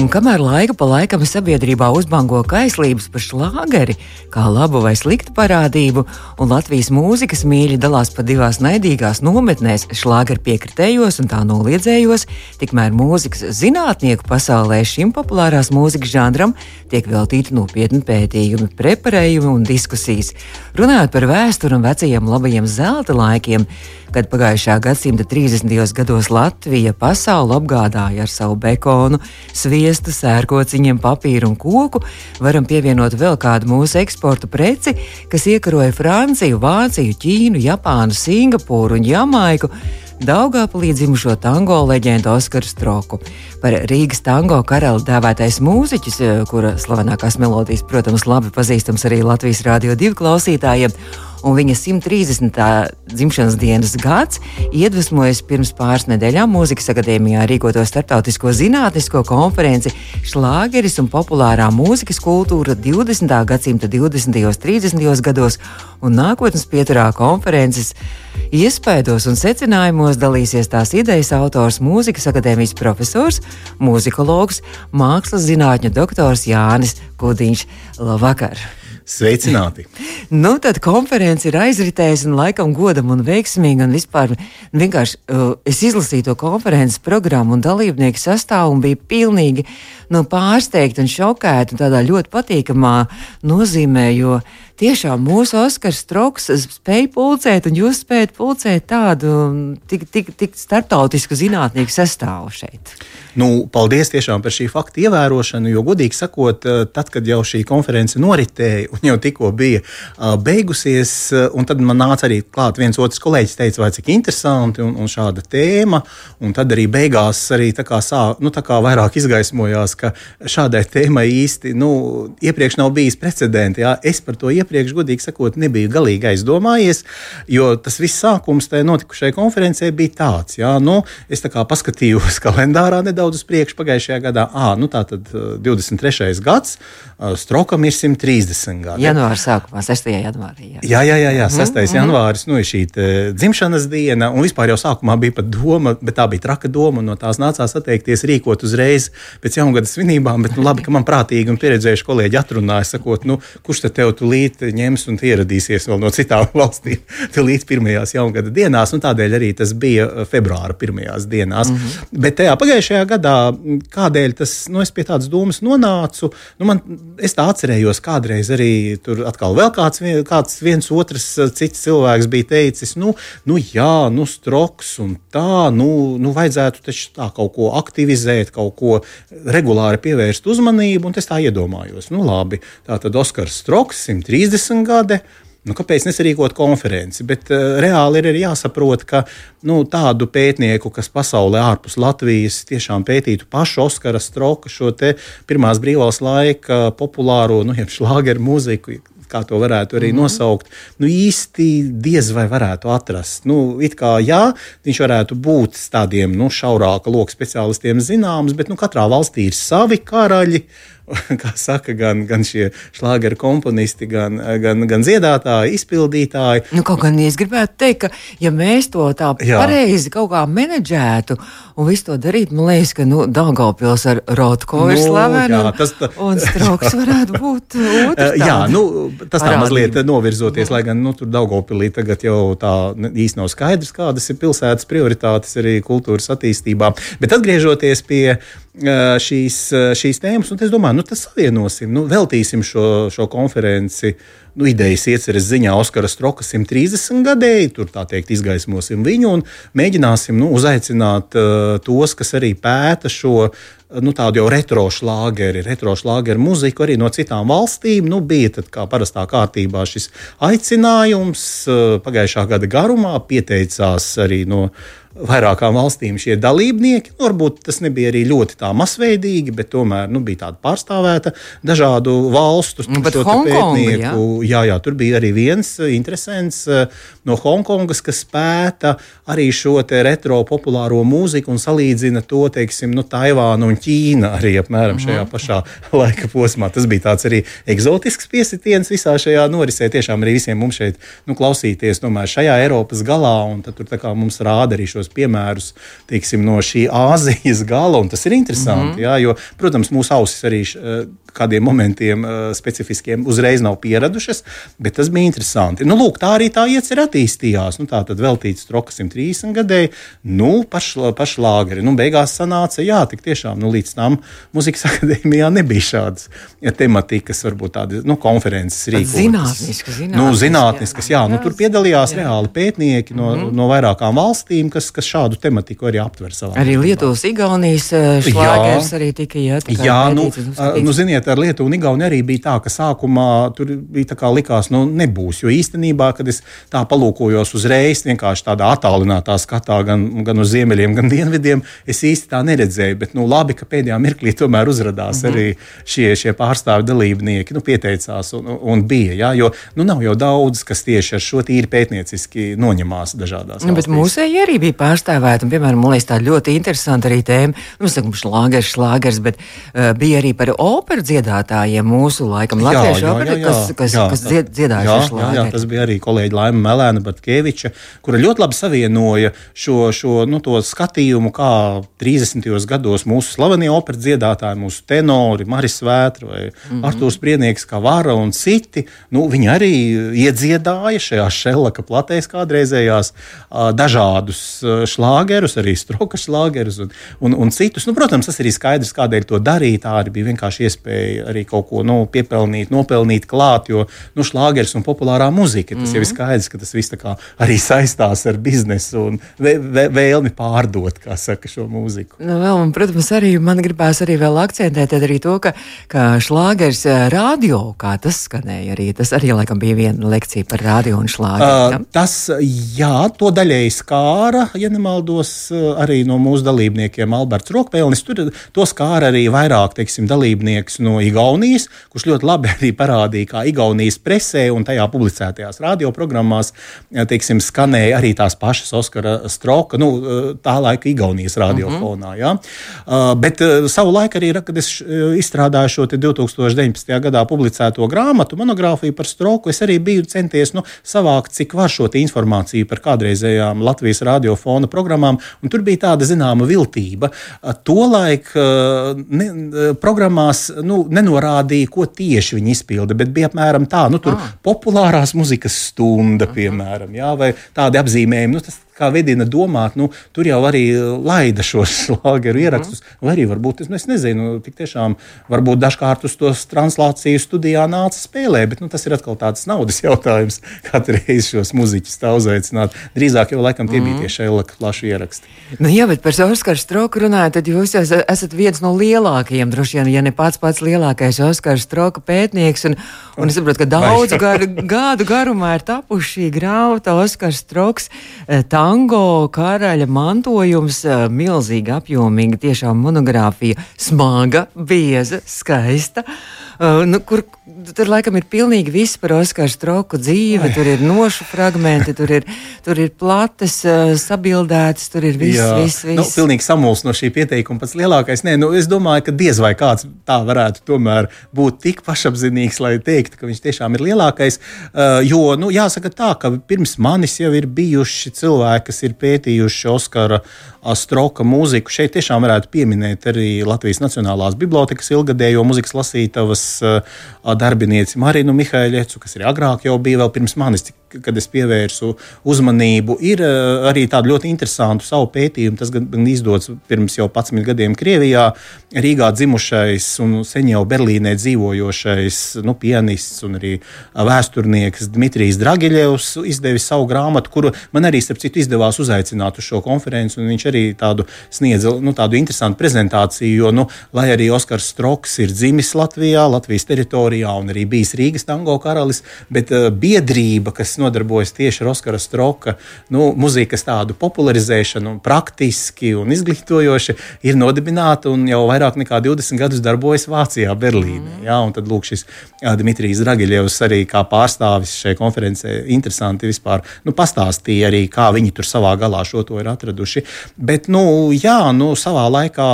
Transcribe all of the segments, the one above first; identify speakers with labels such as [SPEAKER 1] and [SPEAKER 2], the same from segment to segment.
[SPEAKER 1] Un kamēr laika pa laikam sabiedrībā uzbango kaislības par šlāgeri, kā labu vai sliktu parādību, un Latvijas mūzikas mīļi dalās pa divās naidīgās nometnēs - šlāgeri piekritējos un tā noliedzējos, tikmēr mūzikas zinātnieku pasaulē šim populārās mūzikas žanram tiek veltīti nopietni pētījumi, preparējumi un diskusijas. Runājot par vēsturi un vecajiem labajiem zelta laikiem, kad pagājušā gadsimta 30. gados Latvija pasauli apgādāja ar savu bekonu, sviestu, sērkociņiem, papīru un koku, varam pievienot vēl kādu mūsu eksporta preci, kas iekaroja Franciju, Vāciju, Ķīnu, Japānu, Singapūru un Jamaiku. Daugāpilī dzimušo tango leģendu Oskaru Stroku. Par Rīgas tango karali dēvētais mūziķis, kura slavenākās melodijas, protams, labi pazīstams arī Latvijas Rādio 2 klausītājiem un viņa 130. dzimšanas dienas gads iedvesmojas pirms pāris nedēļām Mūzikas akadēmijā rīkoto starptautisko zinātnisko konferenci Šlāgeris un populārā mūzikas kultūra 20. gadsimta 20. un 30. gados, un nākotnes pieturā konferences iespaidos un secinājumos dalīsies tās idejas autors Mūzikas akadēmijas profesors, mūzikologs, mākslas zinātņu doktors Jānis Kudiņš. Labvakar!
[SPEAKER 2] Sveicināti!
[SPEAKER 1] nu, tad konference ir aizritējusi un laikam godam un veiksmīga. Un vispār vienkārši uh, es izlasīju to konferences programmu un dalībnieku sastāvu un biju pilnīgi nu, pārsteigta un šokēta un tādā ļoti patīkamā nozīmē, jo tiešām mūsu Oskars Stroks spēja pulcēt, un jūs spējat pulcēt tādu tik, tik, tik starptautisku zinātnieku sastāvu šeit.
[SPEAKER 2] Nu, paldies tiešām par šī fakta ievērošanu, jo, godīgi sakot, eh, tad, kad jau šī konference noritēja un jau tikko bija uh, beigusies, uh, un tad man nāca arī klāt viens otrs kolēģis, teica, vai cik interesanti un, un šāda tēma, un tad arī beigās arī tā kā, sā, nu, tā kā vairāk izgaismojās, ka šādai tēmai īsti nu, iepriekš nav bijis precedenti. Jā. Es par to iepriekš, godīgi sakot, nebiju galīgi aizdomājies, jo tas viss sākums tajā notikušajai konferencē bija tāds, jā, nu, es tā kā paskatījos kalendārā nedaudz nedaudz uz priekšu pagājušajā gadā. À, nu tā tad 23. gads, Strokam ir 130 gadi.
[SPEAKER 1] Janvāra sākumā, 6. janvārī.
[SPEAKER 2] Jā, jā, jā, jā, jā 6. Mm -hmm. janvāris nu, ir šī dzimšanas diena, un vispār jau sākumā bija pat doma, bet tā bija traka doma, un no tās nācās atteikties rīkot uzreiz pēc jaungada svinībām, bet nu, labi, ka man prātīgi un pieredzējuši kolēģi atrunāja, sakot, nu, kurš tad tev tulīt ņems un ieradīsies vēl no citām valstīm, tulīt pirmajās jaungada dienās, un tādēļ arī tas bija februāra pirmajās dienās. Mm -hmm. Bet tajā pagājušajā gadā, kādēļ tas, nu, es pie tādas domas nonācu, nu, man, es tā atcerējos, kādreiz arī tur atkal vēl kāds, kāds viens otrs cits cilvēks bija teicis, nu, nu jā, nu, stroks un tā, nu, nu vajadzētu taču tā kaut ko aktivizēt, kaut ko regulāri pievērst uzmanību, un es tā iedomājos, nu, labi, tā tad Oskars Stroks, 130 gadi. Nu, kāpēc nesarīkot konferenci? Bet uh, reāli ir arī jāsaprot, ka nu, tādu pētnieku, kas pasaulē ārpus Latvijas tiešām pētītu pašu Oskara Stroka, šo pirmās brīvās laika populāro, nu, šlāgeru mūziku, kā to varētu arī mm -hmm. nosaukt, nu īsti diez vai varētu atrast. Nu, it kā jā, viņš varētu būt tādiem nu, šaurāka loka speciālistiem zināms, bet nu, katrā valstī ir savi karaļi kā saka, gan, gan šie šlāgeru komponisti, gan, gan, gan dziedātāji, izpildītāji.
[SPEAKER 1] Nu, kaut gan es gribētu teikt, ka, ja mēs to tā Jā. pareizi kaut kā menedžētu un visu to darītu, man liekas, ka nu, Daugavpils ar Rotko nu, ir slavena. Jā, tas tā... un Strauks varētu būt otrs.
[SPEAKER 2] jā, nu, tas tā mazliet novirzoties, lai gan nu, tur Daugavpilī tagad jau tā īsti nav skaidrs, kādas ir pilsētas prioritātes arī kultūras attīstībā. Bet atgriežoties pie šīs, šīs tēmas, un es domāju, nu, tas savienosim, nu, veltīsim šo, šo konferenci. Nu, idejas ieceres ziņā Oskara Stroka 130 gadēji, tur tā teikt, izgaismosim viņu un mēģināsim nu, uzaicināt uh, tos, kas arī pēta šo nu, tādu jau retro šlāgeri, retro šlāgeru muziku arī no citām valstīm. Nu, bija tad, kā parastā kārtībā šis aicinājums pagājušā gada garumā, pieteicās arī no vairākām valstīm šie dalībnieki. Nu, varbūt tas nebija arī ļoti tā masveidīgi, bet tomēr nu, bija tāda pārstāvēta dažādu valstu
[SPEAKER 1] nu, pētnieku.
[SPEAKER 2] Jā. jā, jā, tur bija arī viens interesants eh, no Hongkongas, kas pēta arī šo retro populāro mūziku un salīdzina to, teiksim, nu, Taivānu un Ķīnu arī apmēram šajā pašā laika posmā. Tas bija tāds arī eksotisks piesitiens visā šajā norisē. Tiešām arī visiem mums šeit nu, klausīties tomēr šajā Eiropas galā, un tad tur mums rāda arī šos piemērus teiksim, no šī Āzijas gala, tas ir interesanti. Mm -hmm. jā, jo, protams, mūsu ausis arī kādiem momentiem uh, specifiskiem uzreiz nav pieradušas, bet tas bija interesanti. Nu, lūk, tā arī tā iecerē attīstījās. Nu, tā tad veltīts Troka 130 gadēji, nu, pašlāgeri. Nu, beigās sanāca, jā, tik tiešām nu, līdz tam muzikas akadēmijā nebija šādas ja, tematikas, varbūt tādas nu, konferences rīkotas.
[SPEAKER 1] Zinātniskas,
[SPEAKER 2] zinātniskas, nu, zinātniskas jā, jā, nu, tur piedalījās jā. reāli pētnieki no, mm -hmm. no vairākām valstīm, kas, kas šādu tematiku arī aptver savā.
[SPEAKER 1] Arī Lietuvas, Igaunijas šlāgers arī tika iet.
[SPEAKER 2] Jā, nu, nu, ziniet, ziniet, ar Lietuvu un Igauni arī bija tā, ka sākumā tur bija tā kā likās, nu, nebūs. Jo īstenībā, kad es tā palūkojos uzreiz, vienkārši tādā attālinātā skatā, gan, gan uz ziemeļiem, gan dienvidiem, es īsti tā neredzēju. Bet, nu, labi, ka pēdējā mirklī tomēr uzrādījās mm -hmm. arī šie, šie pārstāvju dalībnieki, nu, pieteicās un, un bija. Jā, jo nu, nav jau daudz, kas tieši ar šo tīri pētnieciski noņemās dažādās.
[SPEAKER 1] Nu, bet mūsēji arī bija pārstāvēti, un, piemēram, man liekas, tā ļoti interesanta arī tēma. Nu, mēs sakām, šlāgers, šlāgers, bet uh, bija arī par operu dziedātājiem mūsu laikam, latviešu operi, kas, kas, jā, kas dzied, dziedāja šo
[SPEAKER 2] šlāgeri. Jā, tas bija arī kolēģi Laima Melēna Bartkeviča, kura ļoti labi savienoja šo, šo nu, skatījumu, kā 30. gados mūsu slavenie operas dziedātāji, mūsu tenori, Maris Vētra vai mm -hmm. Artūrs Priednieks, kā Vara un citi, nu, viņi arī iedziedāja šajā šellaka platēs kādreizējās dažādus šlāgerus, arī stroka šlāgerus un, un, un citus. Nu, protams, tas arī skaidrs, kādēļ to darīt. Tā arī bija vienkārši iespēja iespēja arī kaut ko nu, piepelnīt, nopelnīt klāt, jo nu, šlāgers un populārā muzika tas mm jau ir mhm. skaidrs, ka tas viss arī saistās ar biznesu un vē, vē, vēlmi pārdot saka, šo mūziku.
[SPEAKER 1] Nu, vēl, un, protams, arī man gribās arī vēl akcentēt arī to, ka, ka šlāgers eh, radio, kā tas skanēja, arī tas arī laikam bija viena lekcija par radio un šlāgeru.
[SPEAKER 2] Uh, tas, jā, to daļēji skāra, ja nemaldos, arī no mūsu dalībniekiem Alberts Rokpēlnis. Tur to skāra arī vairāk, teiksim, dalībnieks no Igaunijas, kurš ļoti labi arī parādīja, kā Igaunijas presē un tajā publicētajās radioprogrammās teiksim, skanēja arī tās pašas Oskara Stroka, nu, tā laika Igaunijas radiofonā. Ja? Uh, bet uh, savu laiku arī, kad es izstrādāju šo 2019. gadā publicēto grāmatu, monogrāfiju par Stroku, es arī biju centies nu, savākt, cik var šo informāciju par kādreizējām Latvijas radiofona programmām, un tur bija tāda zināma viltība. Tolaik ne, programmās nu, nenorādīja, ko tieši viņi izpilda, bet bija apmēram tā, nu, tur ah. populārās muzikas stunda, piemēram, jā, vai tādi apzīmējumi. Nu, tas, kā vedina domāt, nu, tur jau arī laida šos šlāgeru ierakstus. Mm. Vai arī varbūt, es, nu, es nezinu, tik tiešām varbūt dažkārt uz tos translāciju studijā nāca spēlē, bet nu, tas ir atkal tāds naudas jautājums, katru reizi šos muziķus tā uzaicināt. Drīzāk jau laikam tie mm. bija tie šeilaka plaši ieraksti.
[SPEAKER 1] Nu, jā, bet par Oskaru Stroku runājot, tad jūs esat viens no lielākajiem, droši vien, ja ne pats pats lielākais Oskaru Stroka pētnieks. Un, un es saprotu, ka daudz gar, gadu garumā ir tapuši šī grāmata Oskars Stroks. Tā tango karaļa mantojums, milzīgi apjomīga, tiešām monogrāfija, smaga, bieza, skaista. Uh, nu, kur, tur laikam ir pilnīgi viss par Oskaru Stroku dzīvi. Ai. Tur ir nošu fragmenti, tur ir, tur ir plates, uh, sabildētas, tur ir viss, viss. viss.
[SPEAKER 2] Nu, pilnīgi samulst no šī pieteikuma pats lielākais. Nē, nu, es domāju, ka diez vai kāds tā varētu tomēr būt tik pašapziņīgs, lai teiktu, ka viņš tiešām ir lielākais. Uh, jo, nu, jāsaka tā, ka pirms manis jau ir bijuši cilvēki, kas ir pētījuši Oskara Stroka mūziku. Šeit tiešām varētu pieminēt arī Latvijas Nacionālās bibliotekas ilgadējo muzikas lasītavas darbinieci Marinu Mihaiļecu, kas arī agrāk jau bija vēl pirms manis, kad es pievērsu uzmanību. Ir arī tāda ļoti interesanta savu pētījumu. Tas gan izdots pirms jau 11 gadiem Krievijā. Rīgā dzimušais un sen jau Berlīnē dzīvojošais nu, pianists un arī vēsturnieks Dmitrijs Dragiļevs izdevis savu grāmatu, kuru man arī, starp citu, izdevās uzaicināt uz šo konferenci. Viņš arī tādu sniedza nu, tādu interesantu prezentāciju, jo, nu, lai arī Oskars Stroks ir dzimis Latvijā, Latvijas teritorijā un arī bijis Rīgas tango karalis, bet uh, biedrība, kas nodarbojas tieši ar Oskara Stroka nu, mūzikas tādu popularizēšanu, un praktiski un izglītojoši, ir nodibināta un jau vairāk nekā 20 gadus darbojas Vācijā, Berlīnē. Mm. Ja, un tad lūk, šis Dmitrijs Dragiļevs arī kā pārstāvis šajā konferencē interesanti vispār nu, pastāstīja arī, kā viņi tur savā galā šo to ir atraduši. Bet, nu, jā, nu, savā laikā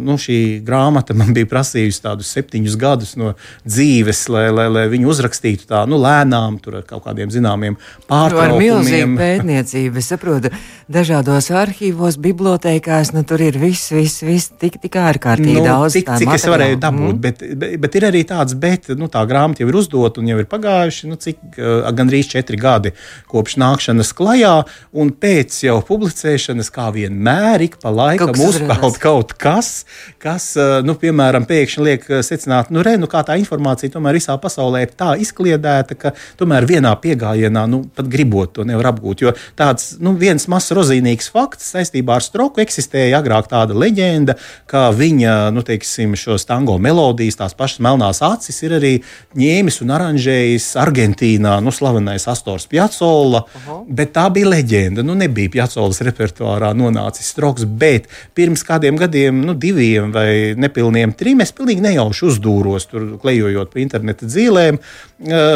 [SPEAKER 2] nu, šī grāmata man bija prasījusi tādus septiņus gadus no dzīves, lai, lai, lai viņu uzrakstītu tā nu, lēnām, tur ar kaut kādiem zināmiem pārtraukumiem.
[SPEAKER 1] Ar milzīgu pētniecību, es saprotu, dažādos arhīvos, bibliotekās, nu, tur ir viss, viss, viss tik, tik ārkārtīgi nu, daudz.
[SPEAKER 2] Tik, cik materiālu. es varēju dabūt, mm. bet, bet, bet ir arī tāds, bet nu, tā grāmata jau ir uzdota un jau ir pagājuši, nu, cik uh, gandrīz četri gadi kopš nākšanas klajā, un pēc jau publicēšanas, kā vienmēr, ik pa laikam uzpeld kaut kas, kas, uh, nu, piemēram, pēkšņi liek secināt, nu, re, nu, kā tā informācija tomēr visā pasaulē ir tā izkliedēta, ka tomēr vienā piegājienā, nu, pat gribot to nevar apgūt. Jo tāds, nu, viens mazs rozīnīgs fakts saistībā ar stroku eksistēja agrāk tāda leģenda, ka viņa, nu, teiksim, šos tango melodijas, tās pašas melnās acis ir arī ņēmis un aranžējis Argentīnā, nu, slavenais Astors Piacola, uh -huh. bet tā bija leģenda. Nu, nebija Piacolas repertuārā nonācis stroks, bet pirms kādiem gadiem, nu, diviem vai nepilniem trim, es pilnīgi nejauši uzdūros tur klejojot pa interneta dzīvēm,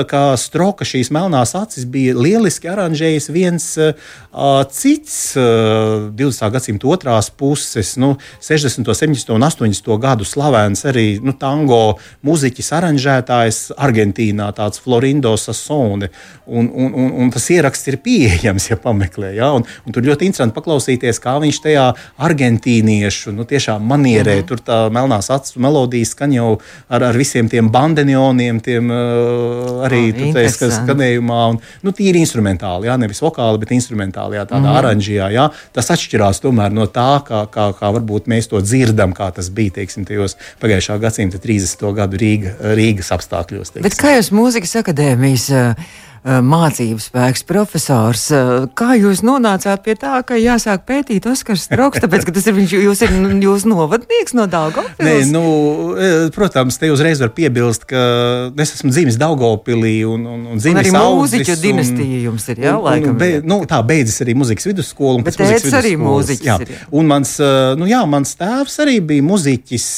[SPEAKER 2] kā stroka šīs melnās acis bija lieliski aranžējis viens uh, cits uh, 20. gadsimta otrās puses, nu, 60., 70. un 80. gadu slavens arī nu, tango mūziķis, aranžētājs Argentīnā, tāds Florindo Sasone. Un, un, un, un tas ieraksts ir pieejams, ja pameklē. Ja? Un, un tur ļoti interesanti paklausīties, kā viņš tajā argentīniešu nu, manierē, -hmm. tur tā melnās acu melodijas skan jau ar, ar visiem tiem bandenioniem, tiem uh, arī oh, skanējumā. Un, nu, tīri instrumentāli, jā, nevis vokāli, bet instrumentālajā tādā mm. Oranžijā. Jā, tas atšķirās no tā, kā, kā, kā varbūt mēs to dzirdam, kā tas bija teiksim, tajos pagājušā gadsimta 30. gadu Rīga, Rīgas apstākļos.
[SPEAKER 1] Teiksim. Bet kā jūs mūzikas akadēmijas? Uh, Eh, mācību spēks, profesors. Eh, kā jūs nonācāt pie tā, ka jāsāk pētīt Oskars Stroks, tāpēc, ka tas ir viņš, jūs ir jūs novadnieks no Daugavpils?
[SPEAKER 2] Nē, nu, eh, protams, te uzreiz var piebilst, ka es esmu dzimis Daugavpilī un, un, un dzimis
[SPEAKER 1] un arī mūziķu dinastija jums ir, jā, un, laikam. Un, be,
[SPEAKER 2] nu, tā beidzas arī muzikas vidusskola.
[SPEAKER 1] Bet tēvs arī mūziķis jā. ir. Jā.
[SPEAKER 2] Un mans, nu jā, mans tēvs arī bija muziķis,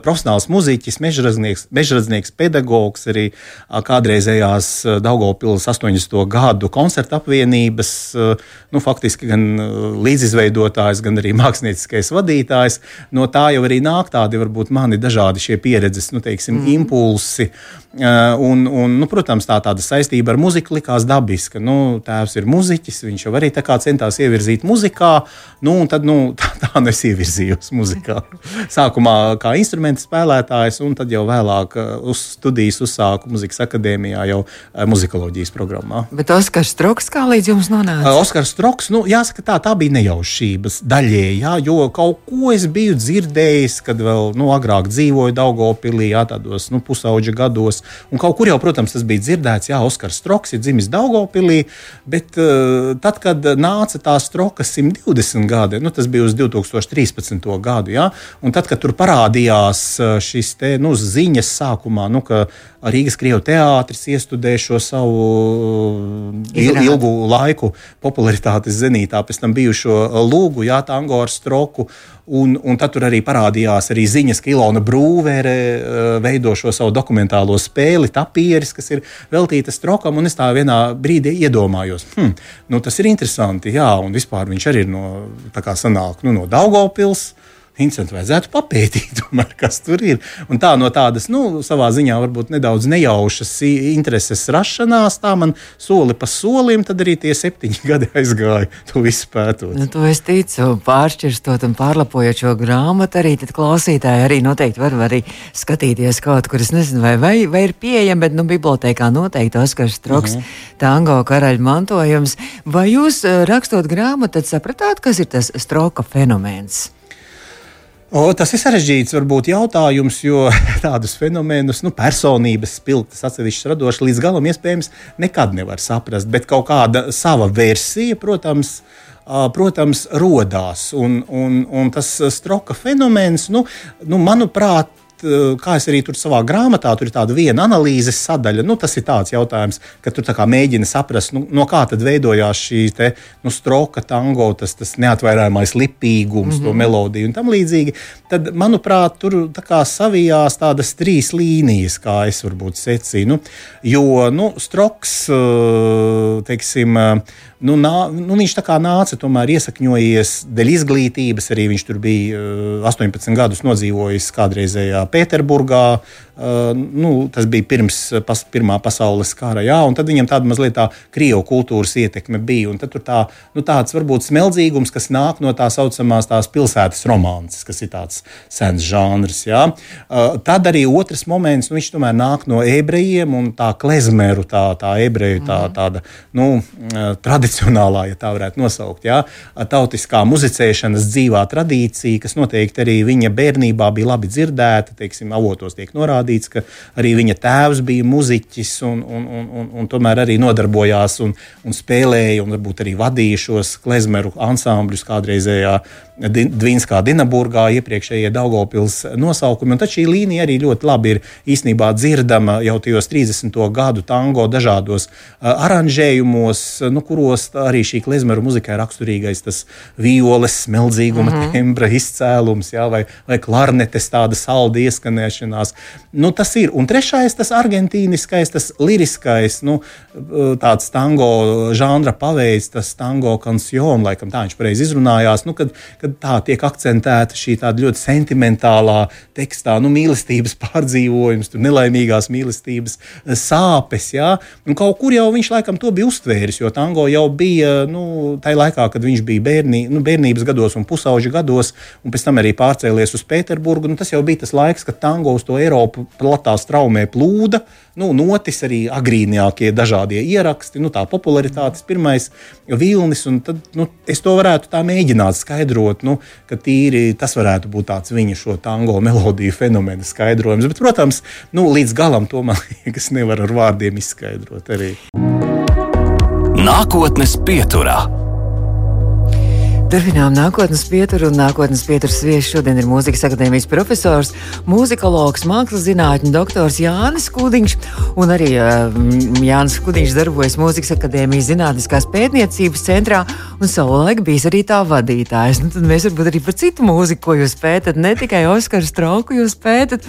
[SPEAKER 2] profesionāls muziķis, mežraznieks, mežraznieks pedagogs, arī kādreizējās Daugavpils 80. gadu koncerta apvienības, eh, nu, faktiski gan eh, līdzizveidotājs, gan arī mākslinieckais vadītājs. No tā jau arī nāk tādi varbūt mani dažādi šie pieredzes, nu, teiksim, mm. impulsi. Eh, un, un, nu, protams, tā tāda saistība ar muziku likās dabiska. Nu, tēvs ir muziķis, viņš jau arī centās ievirzīt muzikā, nu, un tad nu, tā, tā nu es ievirzījos muzikā. Sākumā kā instrumenta spēlētājs, un tad jau vēlāk uz studijas uzsāku muzikas akadēmijā jau muzikoloģijas programmā.
[SPEAKER 1] Bet Oskars Stroks kā līdz jums nonāca?
[SPEAKER 2] Oskars Stroks, nu, jāsaka tā, tā bija nejaušības daļēji, jā, jo kaut ko es biju dzirdējis, kad vēl nu, agrāk dzīvoju Daugopilī, jā, tādos nu, pusauģa gados, un kaut kur jau, protams, tas bija dzirdēts, jā, Oskars Stroks ir dzimis Daugopilī, bet uh, tad, kad nāca tā Stroka 120 gadi, nu, tas bija uz 2013. gadu, jā, un tad, kad tur parādījās šis te, nu, ziņas sākumā, nu, ka Rīgas Krievu teātris iestudē šo savu il, ilgu laiku popularitātes zenītā, pēc tam bijušo lūgu, jā, tango ar stroku. Un, un tad tur arī parādījās arī ziņas, ka Ilona Brūvere uh, veido šo savu dokumentālo spēli, tapieris, kas ir veltīta strokam. Un es tā vienā brīdī iedomājos, hm, nu, tas ir interesanti. Jā, un vispār viņš arī ir no, sanāk, nu, no Daugopils. Interesanti, vajadzētu papētīt, tomēr, kas tur ir. Un tā no tādas, nu, savā ziņā varbūt nedaudz nejaušas intereses rašanās, tā man soli pa solim, tad arī tie septiņi gadi aizgāja to visu pētot.
[SPEAKER 1] Nu, to es ticu, pāršķirstot un pārlapojot šo grāmatu, arī klausītāji arī noteikti var arī skatīties kaut kur, es nezinu, vai, vai, vai ir pieejama, bet, nu, bibliotekā noteikti Oskars Stroks, uh mhm. -huh. tango karaļa mantojums. Vai jūs eh, rakstot grāmatu, tad sapratāt, kas ir tas Stroka fenomens?
[SPEAKER 2] O, tas ir sarežģīts varbūt, jautājums, jo tādus fenomenus, nu, personības spilgtas, atsevišķas radošas, līdz galam iespējams nekad nevar saprast. Bet kaut kāda sava versija, protams, protams rodās. Un, un, un tas stroka fenomens, nu, nu, manuprāt, kā es arī tur savā grāmatā, tur ir tāda viena analīzes sadaļa. Nu, tas ir tāds jautājums, ka tur mēģina saprast, nu, no kā tad veidojās šī te, nu, stroka, tango, tas, tas neatvairājamais lipīgums, mm -hmm. to mhm. melodiju un tam līdzīgi. Tad, manuprāt, tur tā savijās tādas trīs līnijas, kā es varbūt secinu. Nu, jo nu, stroks, teiksim, nu, nā, nu, viņš tā kā nāca, tomēr iesakņojies dēļ izglītības. Arī viņš tur bija 18 eh, gadus nodzīvojis kādreizējā Pēterburgā. Nu, tas bija pirms pas, Pirmā pasaules kara, jā, un tad viņam tāda mazliet tā krievu kultūras ietekme bija. Tad tur tā, nu, tāds varbūt smeldzīgums, kas nāk no tā saucamās tās pilsētas romances, kas ir tāds sens žanrs. Jā. Tad arī otrs moments, nu, viņš tomēr nāk no ebrejiem un tā klezmeru, tā, tā ebreju tā, mhm. tāda nu, tradicionālā, ja tā varētu nosaukt, jā, tautiskā muzicēšanas dzīvā tradīcija, kas noteikti arī viņa bērnībā bija labi dzirdēta. Teiksim, avotos tiek norādīts, ka arī viņa tēvs bija muziķis un, un, un, un, un tomēr arī nodarbojās un, un spēlēja un varbūt arī vadīja šos klezmeru ansambļus kādreizējā Dvīnskā, Dienaburgā, iepriekšējie Daugopils nosaukumi. Un tad šī līnija arī ļoti labi ir īstenībā dzirdama jau tajos 30. gadu tango dažādos aranžējumos, nu, kuros arī šī klezmeru muzikai raksturīgais tas violes smeldzīguma mm -hmm. tembra izcēlums, jā, vai, vai klarnetes tāda salda ieskanēšanās. Nu, tas ir. Un trešais, tas argentīniskais, tas liriskais, nu, tāds tango žanra paveids, tas tango kansjon, laikam tā viņš pareizi izrunājās, nu, kad, kad kad tā tiek akcentēta šī ļoti sentimentālā tekstā, nu, mīlestības pārdzīvojums, nelaimīgās mīlestības eh, sāpes. Ja? Un kaut kur jau viņš laikam to bija uztvēris, jo tango jau bija nu, tajā laikā, kad viņš bija bērnī, nu, bērnības gados un pusauģa gados, un pēc tam arī pārcēlies uz Pēterburgu. Nu, tas jau bija tas laiks, kad tango uz to Eiropu platā straumē plūda nu, notis arī agrīnākie dažādie ieraksti, nu, tā popularitātes pirmais vilnis. Tad, nu, es to varētu tā mēģināt skaidrot, nu, ka tīri tas varētu būt tāds viņa šo tango melodiju fenomena skaidrojums. Bet, protams, nu, līdz galam to man liekas nevar ar vārdiem izskaidrot arī.
[SPEAKER 3] Nākotnes pieturā.
[SPEAKER 1] Turpinām nākotnes pieturu, un nākotnes pieturas viesis šodien ir mūzikas akadēmijas profesors, mūzikologs, mākslas zinātņu doktors Jānis Kudiņš, un arī uh, Jānis Kudiņš darbojas mūzikas akadēmijas zinātniskās pētniecības centrā, un savulaik bijis arī tā vadītājs. Nu, tad mēs varbūt arī par citu mūziku, ko jūs pētat, ne tikai Oskaru Strauku jūs pētat.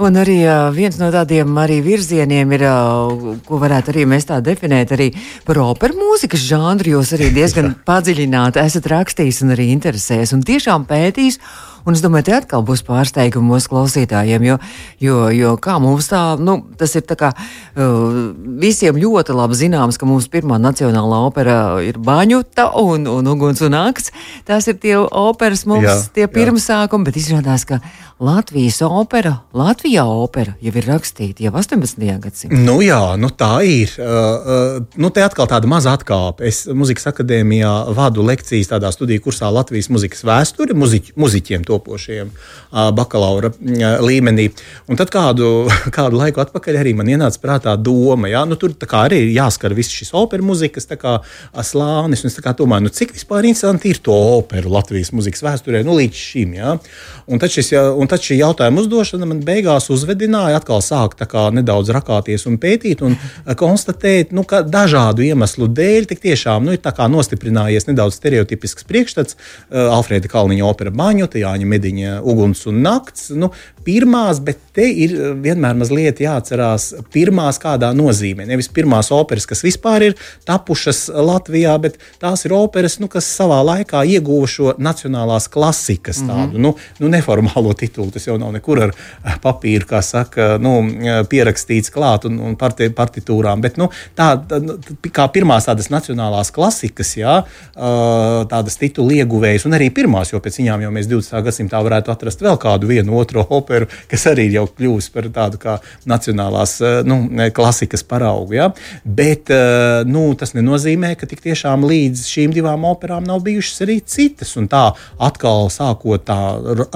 [SPEAKER 1] Un arī uh, viens no tādiem virzieniem ir, uh, ko varētu arī mēs tā definēt, arī par operu mūzikas žanru. Jūs arī diezgan padziļināti esat rakstījis un arī interesējies un tiešām pētījis. Un es domāju, te atkal būs pārsteigumi mūsu klausītājiem, jo, jo, jo kā mums tā, nu, tas ir tā kā uh, visiem ļoti labi zināms, ka mūsu pirmā nacionālā opera ir Baņuta un, un Uguns un Nakts. Tās ir tie operas mums, jā, tie pirmsākumi, bet izrādās, ka Latvijas opera, Latvijā opera jau ir rakstīta jau 18. gadsimtā.
[SPEAKER 2] Nu jā, nu tā ir. Uh, uh, nu te atkal tāda maza atkāpe. Es muzikas akadēmijā vadu lekcijas tādā studiju kursā Latvijas muzikas vēsture muziķ, muziķiem topošiem uh, bakalaura uh, līmenī. Un tad kādu, kādu laiku atpakaļ arī man ienāca prātā doma, ja nu, tur arī ir jāskar viss šis opera muzikas kā, slānis. Es kā, domāju, nu, cik vispār interesanti ir to operu Latvijas muzikas vēsturē nu, līdz šim. Ja? Un tad, šis, un tad šī jautājuma uzdošana man beigās uzvedināja atkal sākt nedaudz rakāties un pētīt un eh, konstatēt, nu, ka dažādu iemeslu dēļ tik tiešām nu, ir nostiprinājies nedaudz stereotipisks priekšstats. Uh, Alfrēda Kalniņa opera Baņota, Jāņa Mediņa Uguns un Nakts. Nu, pirmās, bet te ir eh, vienmēr mazliet jāatcerās pirmās kādā nozīmē. Nevis pirmās operas, kas vispār ir tapušas Latvijā, bet tās ir operas, nu, kas savā laikā ieguva šo nacionālās klasikas tādu. Mm -hmm. nu, nu, neformālo titulu. Tas jau nav nekur ar papīru, kā saka, nu, pierakstīts klāt un, un parti, partitūrām. Bet nu, tā, nu, kā pirmās tādas nacionālās klasikas, jā, tādas titulu ieguvējas, un arī pirmās, jo pēc viņām jau mēs 20. gadsimtā varētu atrast vēl kādu vienu otru operu, kas arī jau kļūst par tādu kā nacionālās nu, klasikas paraugu. Jā. Bet nu, tas nenozīmē, ka tik tiešām līdz šīm divām operām nav bijušas arī citas. Un tā atkal sākot tā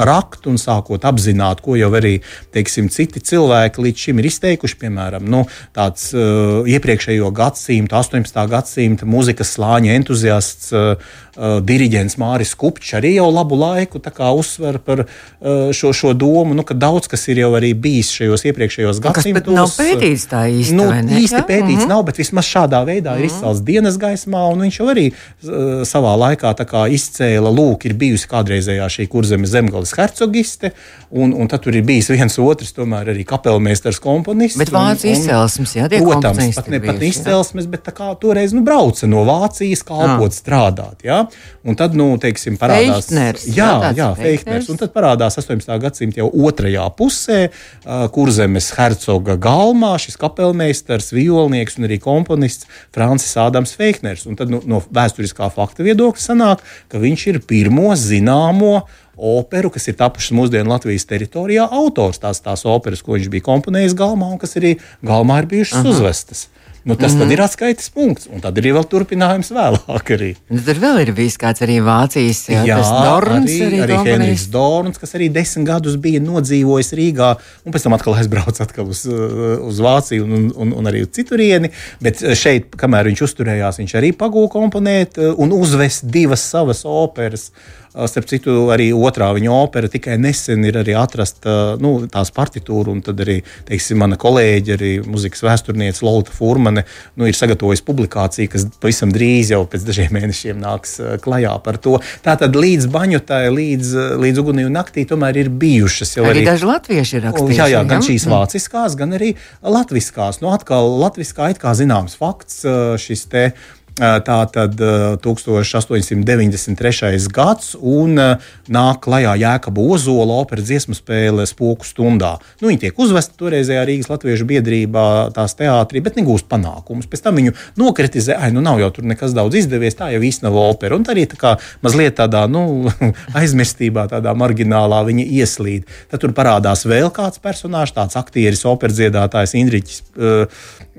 [SPEAKER 2] rakt un sākot sākot apzināt, ko jau arī teiksim, citi cilvēki līdz šim ir izteikuši. Piemēram, nu, tāds uh, iepriekšējo gadsimtu, 18. gadsimta mūzikas slāņa entuziasts. Uh, uh, diriģents Māris Kupčs arī jau labu laiku uzsver par uh, šo, šo domu, nu, ka daudz kas ir jau arī bijis šajos iepriekšējos gadsimtos.
[SPEAKER 1] Tas nav pētīts tā īsti.
[SPEAKER 2] Nu, īsti pētīts mm -hmm. nav, bet vismaz šādā veidā mm -hmm. ir mhm. izcelts dienas gaismā, un viņš jau arī uh, savā laikā izcēla, lūk, ir bijusi kādreizējā šī kurzemes zemgales hercogiste, un, un tad tur ir bijis viens otrs, tomēr arī kapelmeistars komponists.
[SPEAKER 1] Bet vācu izcelsmes, jā, tie
[SPEAKER 2] protams, pat ne, pat ne izcelsmes, bet tā kā toreiz nu, brauca no Vācijas kalpot ah. strādāt. Jā. Un tad, nu, teiksim, parādās
[SPEAKER 1] Feichtners,
[SPEAKER 2] jā, jā, Feichtners. Un tad parādās 18. gadsimta jau otrajā pusē, uh, kurzemes hercoga galmā šis kapelmeistars, violnieks un arī komponists Francis Ādams Feichtners. Un tad nu, no vēsturiskā fakta viedokļa sanāk, ka viņš ir pirmo zināmo operu, kas ir tapušas mūsdienu Latvijas teritorijā, autors tās, tās operas, ko viņš bija komponējis galmā un kas arī galmā ir bijušas Aha. uzvestas. Nu, tas mm -hmm. ir atskaites punkts, un tad ir vēl turpinājums vēlāk. Arī.
[SPEAKER 1] Nu, tur vēl ir bijis kāds arī Vācijas Dorns,
[SPEAKER 2] arī, arī, arī Henrijs Dorns, kas arī desmit gadus bija nodzīvojis Rīgā, un pēc tam atkal aizbraucis atkal uz, uh, uz Vāciju un, un, un arī citurieni. Bet šeit, kamēr viņš uzturējās, viņš arī pagūda komponēt uh, un uzvest divas savas operas. Starp citu, arī otrā viņa opera tikai nesen ir atrasta nu, tās partitūra, un tad arī teiksim, mana kolēģe, arī muzikas vēsturniece Lorita Furmane, nu, ir sagatavojusi publikāciju, kas pavisam drīz jau pēc dažiem mēnešiem nāks klajā par to. Tātad līdz baņotai, līdz, līdz ugunī un naktī tomēr ir bijušas
[SPEAKER 1] jau arī, arī daži latvieši rakstījuši.
[SPEAKER 2] Jā, jā, gan šīs mm. vāciskās, gan arī latviskās. Nu, atkal latviskā it kā zināms fakts šis te Tā tad 1893. gads un nāk klajā Jēkaba Ozola operas dziesmu spēle Spoku stundā. Nu, viņi tiek uzvesti toreizējā Rīgas Latviešu biedrībā, tās teātrī, bet negūst panākumus. Pēc tam viņu nokritizē, ai, nu nav jau tur nekas daudz izdevies, tā jau īstenībā nav opera. Un tā arī tā kā mazliet tādā nu, aizmirstībā, tādā marginālā viņa ieslīd. Tad tur parādās vēl kāds personāžs, tāds aktieris, operas dziedātājs Indriķis uh,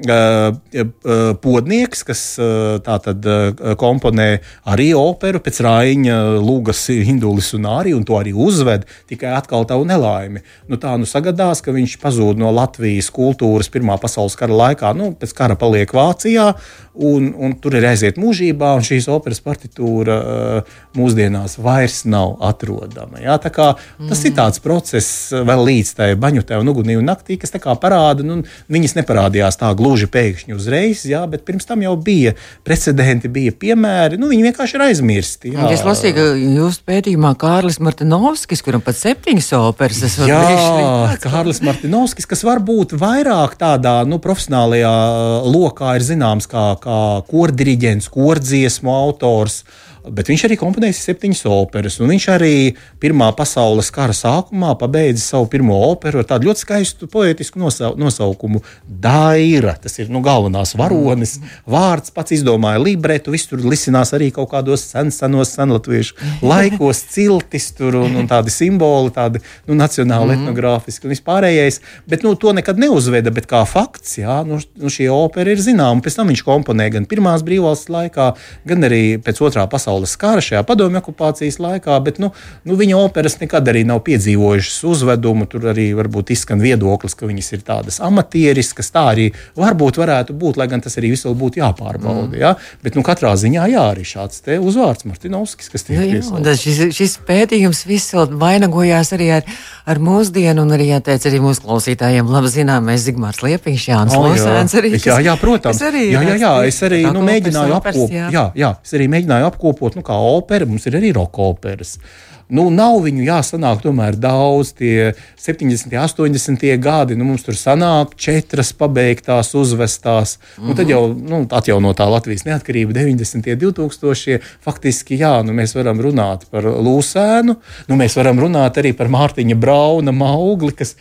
[SPEAKER 2] uh, uh, Podnieks, kas uh, tā tad uh, komponē arī operu pēc Raiņa, Lūgas, Hindulis un arī, un to arī uzved, tikai atkal tavu nelaimi. Nu, tā nu sagadās, ka viņš pazūd no Latvijas kultūras Pirmā pasaules kara laikā, nu, pēc kara paliek Vācijā, un, un tur ir aiziet mūžībā, un šīs operas partitūra uh, mūsdienās vairs nav atrodama. Ja? Kā, tas mm. ir tāds process vēl līdz tai baņutai un ugunī un naktī, kas parāda, nu, viņas neparādījās tā gluži pēkšņi uzreiz, ja? bet pirms tam jau bija precedenti, bija piemēri, nu, viņi vienkārši ir aizmirsti.
[SPEAKER 1] Jā. Es lasīju, ka jūsu pētījumā Kārlis Martinovskis, kuram pat septiņas operas
[SPEAKER 2] Jā, bijuši, Kārlis Martinovskis, kas varbūt vairāk tādā nu, profesionālajā lokā ir zināms kā kā kordiriģents, kordziesmu autors. Bet viņš arī komponējis septiņas operas. Viņš arī Pirmā pasaules kara sākumā pabeidza savu pirmo operu ar tādu ļoti skaistu poetisku nosau nosaukumu - Daira. Tas ir nu, galvenās varonis. Vārds pats izdomāja libretu, viss tur lisinās arī kaut kādos sen, senos senlatviešu laikos, ciltis tur un, un tādi simboli, tādi nu, nacionāli mm. etnogrāfiski un vispārējais. Bet nu, to nekad neuzveda, bet kā fakts, jā, nu, nu, šī opera ir zināma. Pēc tam viņš komponēja gan Pirmās brīvvalsts laikā, gan arī pēc otrā pasaules pasaules kara, šajā padomju okupācijas laikā, bet nu, nu, viņa operas nekad arī nav piedzīvojušas uzvedumu. Tur arī varbūt izskan viedoklis, ka viņas ir tādas amatieriskas. Tā arī varbūt varētu būt, lai gan tas arī vēl būtu jāpārbauda. Mm. Ja? Bet nu, katrā ziņā jā, arī šāds uzvārds Martinovskis, kas tiek
[SPEAKER 1] piesaistīts. Šis, šis pētījums vēl vainagojās arī ar, ar mūsdienu, un arī jāteic arī mūsu klausītājiem labi zināmais Zigmārs Liepiņš, Jānis oh, Losēns. Arī,
[SPEAKER 2] kas, jā, jā, protams. Arī, jā, jā, jā, es arī nu, mēģināju apkopot. Jā, jā, es arī mēģināju apkopot kalpot nu, kā opera, mums ir arī roka operas. Nu, nav viņu jāsanāk tomēr daudz, tie 70, 80 gadi. Nu, mums tur sanāk četras pabeigtās, uzvestās. Mm -hmm. tad jau nu, atjaunotā Latvijas neatkarība 90, 2000. Faktiski, jā, nu, mēs varam runāt par Lūsēnu, nu, mēs varam runāt arī par Mārtiņa Brauna maugli, kas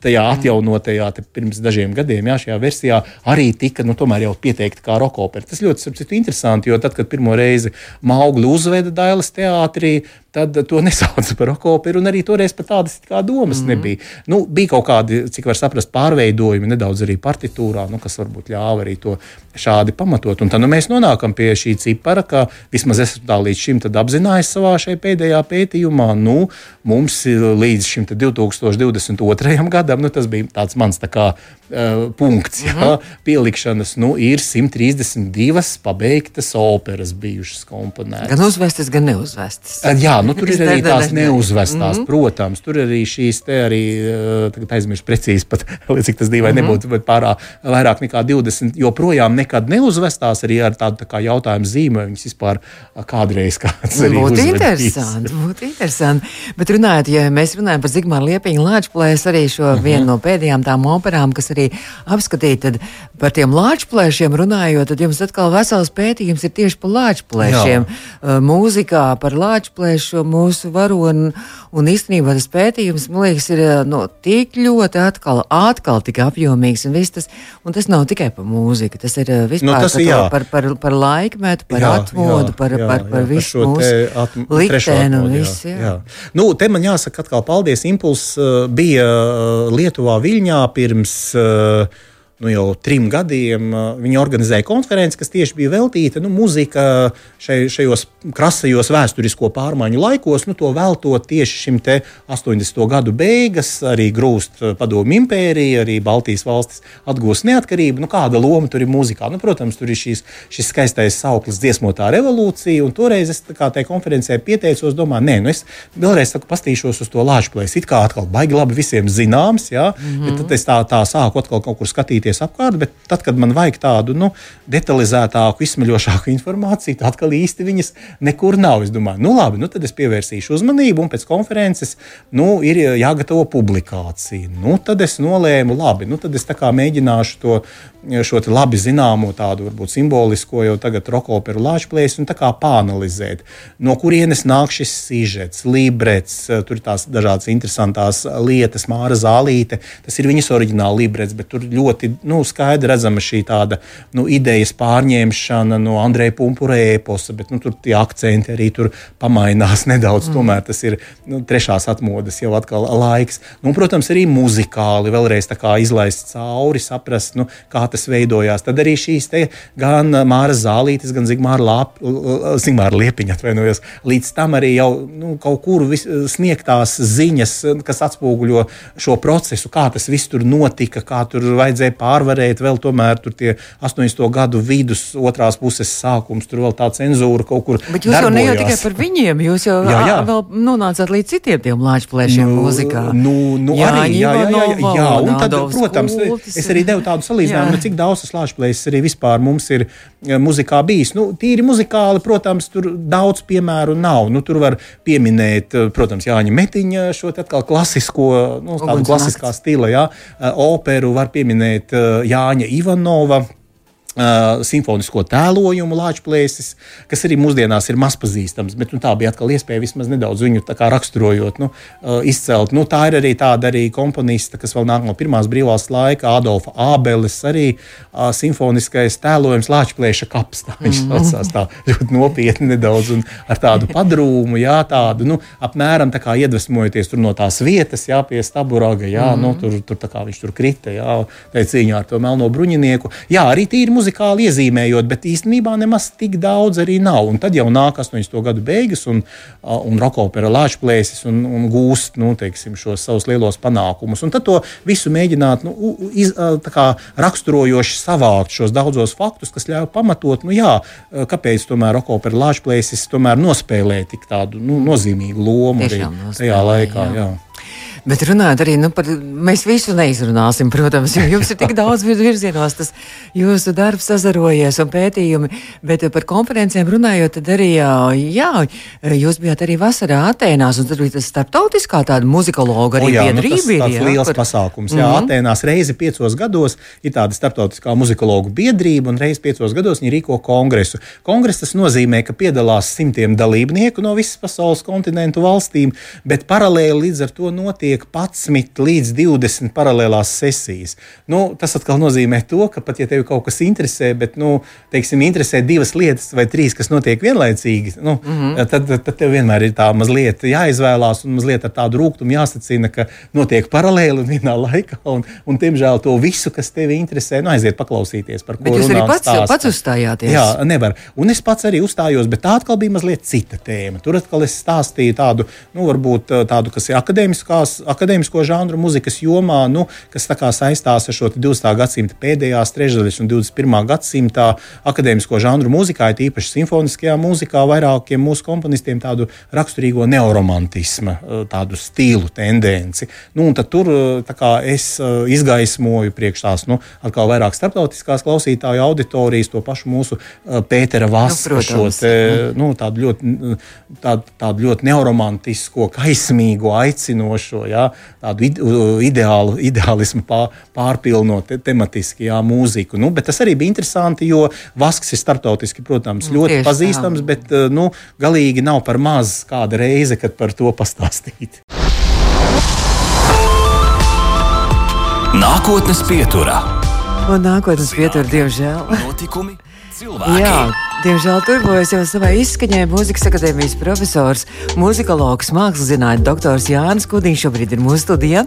[SPEAKER 2] tajā mhm. atjaunotajā pirms dažiem gadiem, jā, šajā versijā arī tika nu, jau pieteikta kā rokopera. Tas ļoti citu, interesanti, jo tad, kad pirmo reizi maugli uzveda Dailas teātrī, tad to nesauca par rokoperu, un arī toreiz pat tādas kā domas mm. nebija. Nu, bija kaut kādi, cik var saprast, pārveidojumi nedaudz arī partitūrā, nu, kas varbūt ļāva arī to šādi pamatot. Un tad nu, mēs nonākam pie šī cipara, ka vismaz es tā līdz šim apzinājos savā pēdējā pētījumā. Nu, mums līdz šim 2022. gadam, nu, tas bija tāds mans tā kā, uh, punkts, jā, mm -hmm. pielikšanas, nu, ir 132 pabeigtas operas bijušas komponētas.
[SPEAKER 1] Gan uzvestas, gan neuzvestas.
[SPEAKER 2] Jā, nu, tur ir arī tās neuzvestās, mm -hmm. protams. Tur ir arī šīs te arī, tagad aizmirsu precīzi, pat, cik tas dīvaini mm -hmm. nebūtu, bet pārāk vairāk nekā 20 joprojām nekad neuzvestās arī ar tādu tā jautājumu zīmi, vai viņas vispār kādreiz kāds arī
[SPEAKER 1] būtu interesanti. Būtu interesanti. Bet runājot, ja mēs runājam par Zigmāru Liepiņu Lāčplēs, arī šo mm -hmm. vienu no pēdējām tām operām, kas arī apskatīja, tad par tiem Lāčplēšiem runājot, tad jums atkal vesels pētījums ir tieši par Lāčplēšiem. Jā. Mūzikā par Lāčplēšu mūsu varonu. Un īstenībā tas pētījums, man liekas, ir no, tik ļoti atkal, atkal tik apjomīgs. Un, tas, un tas nav tikai par mūziku, tas ir vispār nu, tas, par, par, par, par laikmetu, par jā, atmodu, jā, par, jā, par, par jā, visu mūsu likteni visu. Jā. Jā.
[SPEAKER 2] Nu, te man jāsaka atkal paldies. Impulss bija Lietuvā Viļņā pirms uh, nu, jau trim gadiem viņi organizēja konferenci, kas tieši bija veltīta nu, mūzika šai, šajos krasajos vēsturisko pārmaiņu laikos, nu, to veltot tieši šim 80. gadu beigas, arī grūst padomu impērija, arī Baltijas valstis atgūst neatkarību. Nu, kāda loma tur ir mūzikā? Nu, protams, tur ir šīs, šis skaistais sauklis dziesmotā revolūcija, un toreiz es tajā konferencē pieteicos, domāju, nē, nu es vēlreiz saku, pastīšos uz to lāčplēs. It kā atkal baigi labi visiem zināms, jā, mm -hmm. bet tad es tā, tā sāku atkal kaut kur skatīties skatīties apkārt, bet tad, kad man vajag tādu nu, detalizētāku, izsmeļošāku informāciju, tad atkal īsti viņas nekur nav. Es domāju, nu labi, nu tad es pievērsīšu uzmanību, un pēc konferences nu, ir jāgatavo publikācija. Nu, tad es nolēmu, labi, nu, tad es mēģināšu to šo labi zināmo, tādu varbūt simbolisko, jau tagad rokoperu lāčplēs, un tā kā pāanalizēt, no kurienes nāk šis sižets, librets, tur ir tās dažādas interesantas lietas, māra zālīte, tas ir viņas oriģināla librets, bet tur ļoti nu, skaidri redzama šī tāda nu, idejas pārņemšana no Andreja Pumpura ēposa, bet nu, tur tie akcenti arī tur pamainās nedaudz, mm. tomēr tas ir nu, trešās atmodas jau atkal laiks. Nu, protams, arī muzikāli vēlreiz izlaist cauri, saprast, nu, kā tas veidojās. Tad arī šīs te, gan Māra Zālītes, gan Zigmāra, Lāp, Zigmāra Liepiņa atvainojos. Līdz tam arī jau nu, kaut kur vis, sniegtās ziņas, kas atspoguļo šo procesu, kā tas viss tur notika, kā tur vajadzēja pārvarēt. Vēl tomēr tur tie 80. gadu vidus, otrās puses sākums, tur vēl tā cenzūra kaut kur.
[SPEAKER 1] Bet jūs darbojās. jau ne jau tikai par viņiem, jūs jau jā, jā. vēl nonācāt līdz citiem tiem lāčplēšiem nu, mūzikā.
[SPEAKER 2] Nu, nu, jā, arī, jā, jā, jā, jā, jā. Un tad, protams, kultis, es arī devu tādu salīdzinājumu cik daudz tas lāčplēs arī vispār mums ir eh, muzikā bijis. Nu, tīri muzikāli, protams, tur daudz piemēru nav. Nu, tur var pieminēt, eh, protams, Jāņa Metiņa šo klasisko, nu, tādu klasiskā stila, jā, eh, operu, var pieminēt Jāņa Ivanova Uh, simfonisko tēlojumu Latvijas, kas arī mūsdienās ir mazpazīstams. Bet nu, tā bija atkal iespēja vismaz nedaudz viņu raksturojot, nu, uh, izcelt. Nu, tā ir arī tāda arī komponista, kas vēl nāk no pirmās brīvās laika, Adolfa Ābeles, arī uh, simfoniskais tēlojums Latvijas kaps. Tā viņš mm. saucās tā ļoti nopietni nedaudz un ar tādu padrūmu, jā, tādu nu, apmēram tā kā iedvesmojoties no tās vietas, jā, pie staburaga, jā, mm. nu, tur, tur, tur viņš tur krita, jā, cīņā ar to melno bruņinieku. Jā, arī tīri muzikāli iezīmējot, bet īstenībā nemaz tik daudz arī nav. Un tad jau nāk 80. gadu beigas, un, un rokopera lāčplēsis un, un gūst nu, teiksim, šos savus lielos panākumus. Un tad to visu mēģināt nu, iz, kā, raksturojoši savākt šos daudzos faktus, kas ļauj pamatot, nu, jā, kāpēc tomēr rokopera lāčplēsis tomēr nospēlē tik tādu nu, nozīmīgu lomu arī tajā laikā. Jā. Jā.
[SPEAKER 1] Bet runājot arī nu, par, mēs visu neizrunāsim, protams, jo jums ir tik daudz virzienos, tas jūsu darbs sazarojies un pētījumi, bet par konferencēm runājot, tad arī, jā, jūs bijāt arī vasarā Atēnās, un tad bija tas starptautiskā tāda muzikologa arī jā, biedrība. Nu,
[SPEAKER 2] tas ir liels par... pasākums. Jā, mm -hmm. Atēnās reizi piecos gados ir tāda starptautiskā muzikologu biedrība, un reizi piecos gados viņi rīko kongresu. Kongress tas nozīmē, ka piedalās simtiem dalībnieku no visas pasaules kontinentu valstīm, bet paralēli līdz ar to notiek notiek 11 līdz 20 paralēlās sesijas. Nu, tas atkal nozīmē to, ka pat ja tevi kaut kas interesē, bet, nu, teiksim, interesē divas lietas vai trīs, kas notiek vienlaicīgi, nu, mm -hmm. tad, tad tev vienmēr ir tā mazliet jāizvēlās un mazliet ar tādu rūkumu jāsacina, ka notiek paralēli un vienā laikā. Un, un, diemžēl, to visu, kas tevi interesē, nu, aiziet paklausīties par ko.
[SPEAKER 1] Bet jūs arī pats, pats uzstājāties.
[SPEAKER 2] Jā, nevar. Un es pats arī uzstājos, bet tā atkal bija mazliet cita tēma. Tur atkal es stāstīju tādu, nu, varbūt tādu, kas ir akadēmisko žanru mūzikas jomā, nu, kas saistās ar šo 20. gadsimta pēdējās trešdaļas un 21. gadsimta akadēmisko žanru mūzikā, īpaši simfoniskajā mūzikā, vairākiem mūsu komponistiem tādu raksturīgo neoromantismu, tādu stilu tendenci. Nu, tur es izgaismoju priekš tās nu, atkal vairāk starptautiskās klausītāju auditorijas, to pašu mūsu Pētera Vasa, nu, šo te, nu, tādu, ļoti, tādu, tādu ļoti neoromantisko, kaismīgo, aicinošo, jā, tādu ideālu, ideālismu pārpilno te, tematiski jā, mūziku. Nu, bet tas arī bija interesanti, jo Vasks ir starptautiski, protams, nu, ļoti Tieši pazīstams, tā. bet nu, galīgi nav par maz kāda reize, kad par to pastāstīt.
[SPEAKER 3] Nākotnes pieturā.
[SPEAKER 1] Un nākotnes pieturā, diemžēl.
[SPEAKER 3] Notikumi, cilvēki.
[SPEAKER 1] Jā, diemžēl turbojas jau savai izskaņai mūzikas akadēmijas profesors, mūzikologs, mākslas zinātņu doktors Jānis Kudīņš šobrīd ir mūsu studijā.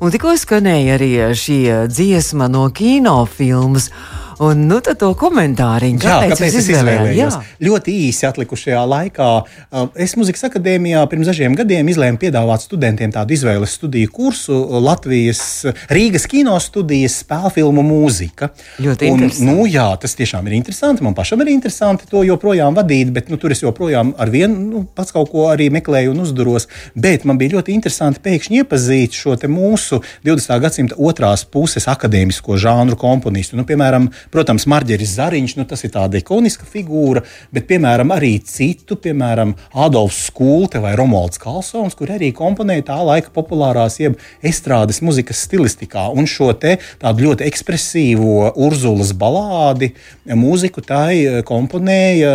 [SPEAKER 1] Un tikko skanēja arī šī dziesma no kinofilmas. Un nu, to komentāriņu,
[SPEAKER 2] kāpēc, jā, kāpēc es izvēlējos? Jā. Ļoti īsi atlikušajā laikā. Uh, es Mūzikas akadēmijā pirms dažiem gadiem izlēmu piedāvāt studentiem tādu izvēles studiju kursu Latvijas Rīgas kino studijas spēļu filmu mūzika.
[SPEAKER 1] Ļoti un.
[SPEAKER 2] Nu, jā, tas tiešām ir interesanti. Man pašam ir interesanti to joprojām vadīt, bet nu, tur es joprojām ar vienu nu, pats kaut ko arī meklēju un uzduros. Bet man bija ļoti interesanti pēkšņi iepazīt šo mūsu 20. gadsimta otrās puses akadēmisko žānru komponistu. Nu, piemēram, Protams, Marģeris Zariņš, nu, tas ir tāda ikoniska figūra, bet, piemēram, arī citu, piemēram, Adolfs Skulte vai Romualds Kalsons, kur arī komponēja tā laika populārās, jeb estrādes muzikas stilistikā. Un šo te tādu ļoti ekspresīvo Urzulas balādi mūziku tai eh, komponēja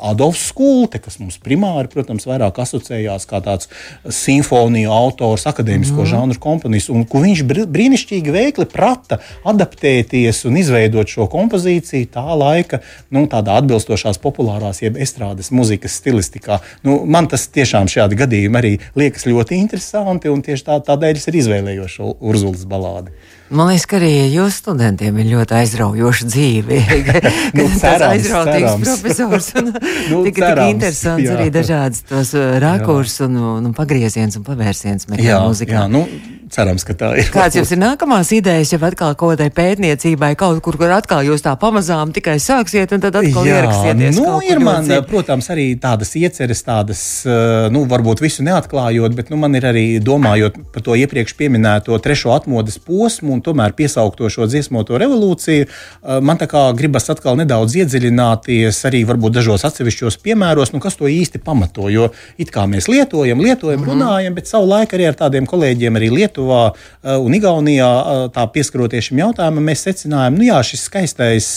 [SPEAKER 2] Adolfs Skulte, kas mums primāri, protams, vairāk asociējās kā tāds simfoniju autors, akadēmisko mm. žanru komponists, un kur viņš brīnišķīgi veikli prata adaptēties un izveidot šo kompozīcija tā laika, nu, tādā atbilstošās populārās, jeb estrādes muzikas stilistikā. Nu, man tas tiešām šādi gadījumi arī liekas ļoti interesanti, un tieši tā, tādēļ es arī izvēlējos šo Urzulas balādi.
[SPEAKER 1] Man liekas, ka arī jūsu studentiem ir ļoti aizraujoša dzīve.
[SPEAKER 2] nu, cerams,
[SPEAKER 1] aizrautīgs profesors. Un, nu, tik, cerams, tik interesants jā. arī dažādas tos uh, rakurs un, un, un pagrieziens un pavērsiens meklē mūzikā. Jā,
[SPEAKER 2] nu, cerams, ka tā ir.
[SPEAKER 1] Kāds jums ir nākamās idejas, ja atkal kaut kādai pētniecībai, kaut kur, kur atkal jūs tā pamazām tikai sāksiet un tad atkal jā, ieraksieties?
[SPEAKER 2] Nu, ir man, ļoti... protams, arī tādas ieceres, tādas, uh, nu, varbūt visu neatklājot, bet nu, man ir arī domājot par to iepriekš pieminēto trešo atmodas posmu un tomēr piesaukto šo dziesmoto revolūciju, eh, man tā kā gribas atkal nedaudz iedziļināties arī varbūt dažos atsevišķos piemēros, nu, kas to īsti pamato. Jo it kā mēs lietojam, lietojam, mm -hmm. runājam, bet savu laiku arī ar tādiem kolēģiem arī Lietuvā eh, un Igaunijā eh, tā pieskaroties šim jautājumam, mēs secinājām, nu jā, šis skaistais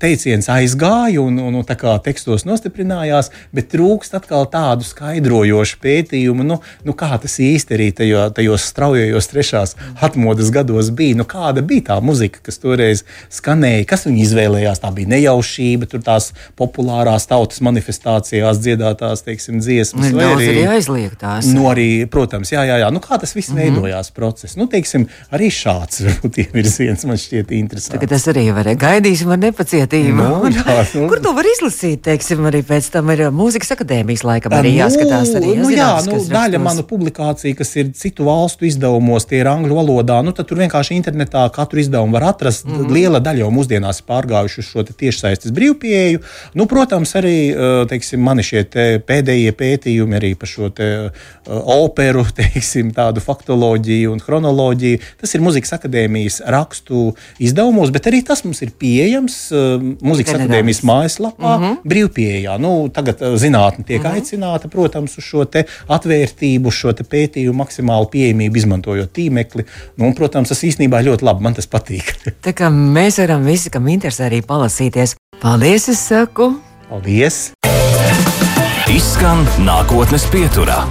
[SPEAKER 2] teiciens aizgāja un, un, un tā kā tekstos nostiprinājās, bet trūkst atkal tādu skaidrojošu pētījumu, nu, nu kā tas īsti arī tajo, tajos straujajos trešās atmodas gados bija. Nu, kāda bija tā muzika, kas toreiz skanēja, kas viņi izvēlējās? Tā bija nejaušība, tur tās populārās tautas manifestācijās dziedātās, teiksim, dziesmas.
[SPEAKER 1] Nu, arī, arī aizliegtās.
[SPEAKER 2] Nu, arī, protams, jā, jā, jā. Nu, kā tas viss mm -hmm. veidojās process? Nu, teiksim, arī šāds varbūt ievirziens man šķiet interesants.
[SPEAKER 1] Tagad tas arī varēja gaidīsim ar nepacietību. No, nu, jā, nu. Kur to var izlasīt? Teiksim, arī pēc tam ir uh, mūzikas akadēmijas laikam arī nu, jāskatās. Arī,
[SPEAKER 2] nu, jā, nu, daļa manu publikāciju, kas ir citu valstu izdevumos, tie ir angļu valodā, nu, tur vienkārši internetā katru izdevumu var atrast. Mm -hmm. Liela daļa jau mūsdienās ir pārgājuši uz šo tiešsaistes brīvpieeju. Nu, protams, arī uh, teiksim, mani šie te pēdējie pētījumi arī par šo te, uh, operu, teiksim, tādu faktoloģiju un chronoloģiju. Tas ir mūzikas akadēmijas rakstu izdevumos, bet arī tas mums ir pieejams pieejams Mūzikas akadēmijas mājaslapā, mm -hmm. brīvpieejā. Nu, tagad uh, zinātnē tiek mm -hmm. aicināta, protams, uz šo atvērtību, šo pētījumu maksimālu pieejamību, izmantojot tīmekli. Nu, un, protams, tas īstenībā ļoti labi, man tas patīk.
[SPEAKER 1] Tā kā mēs varam visi, kam interesē, arī palasīties. Paldies, es saku!
[SPEAKER 2] Paldies!
[SPEAKER 3] Izskan nākotnes pieturā.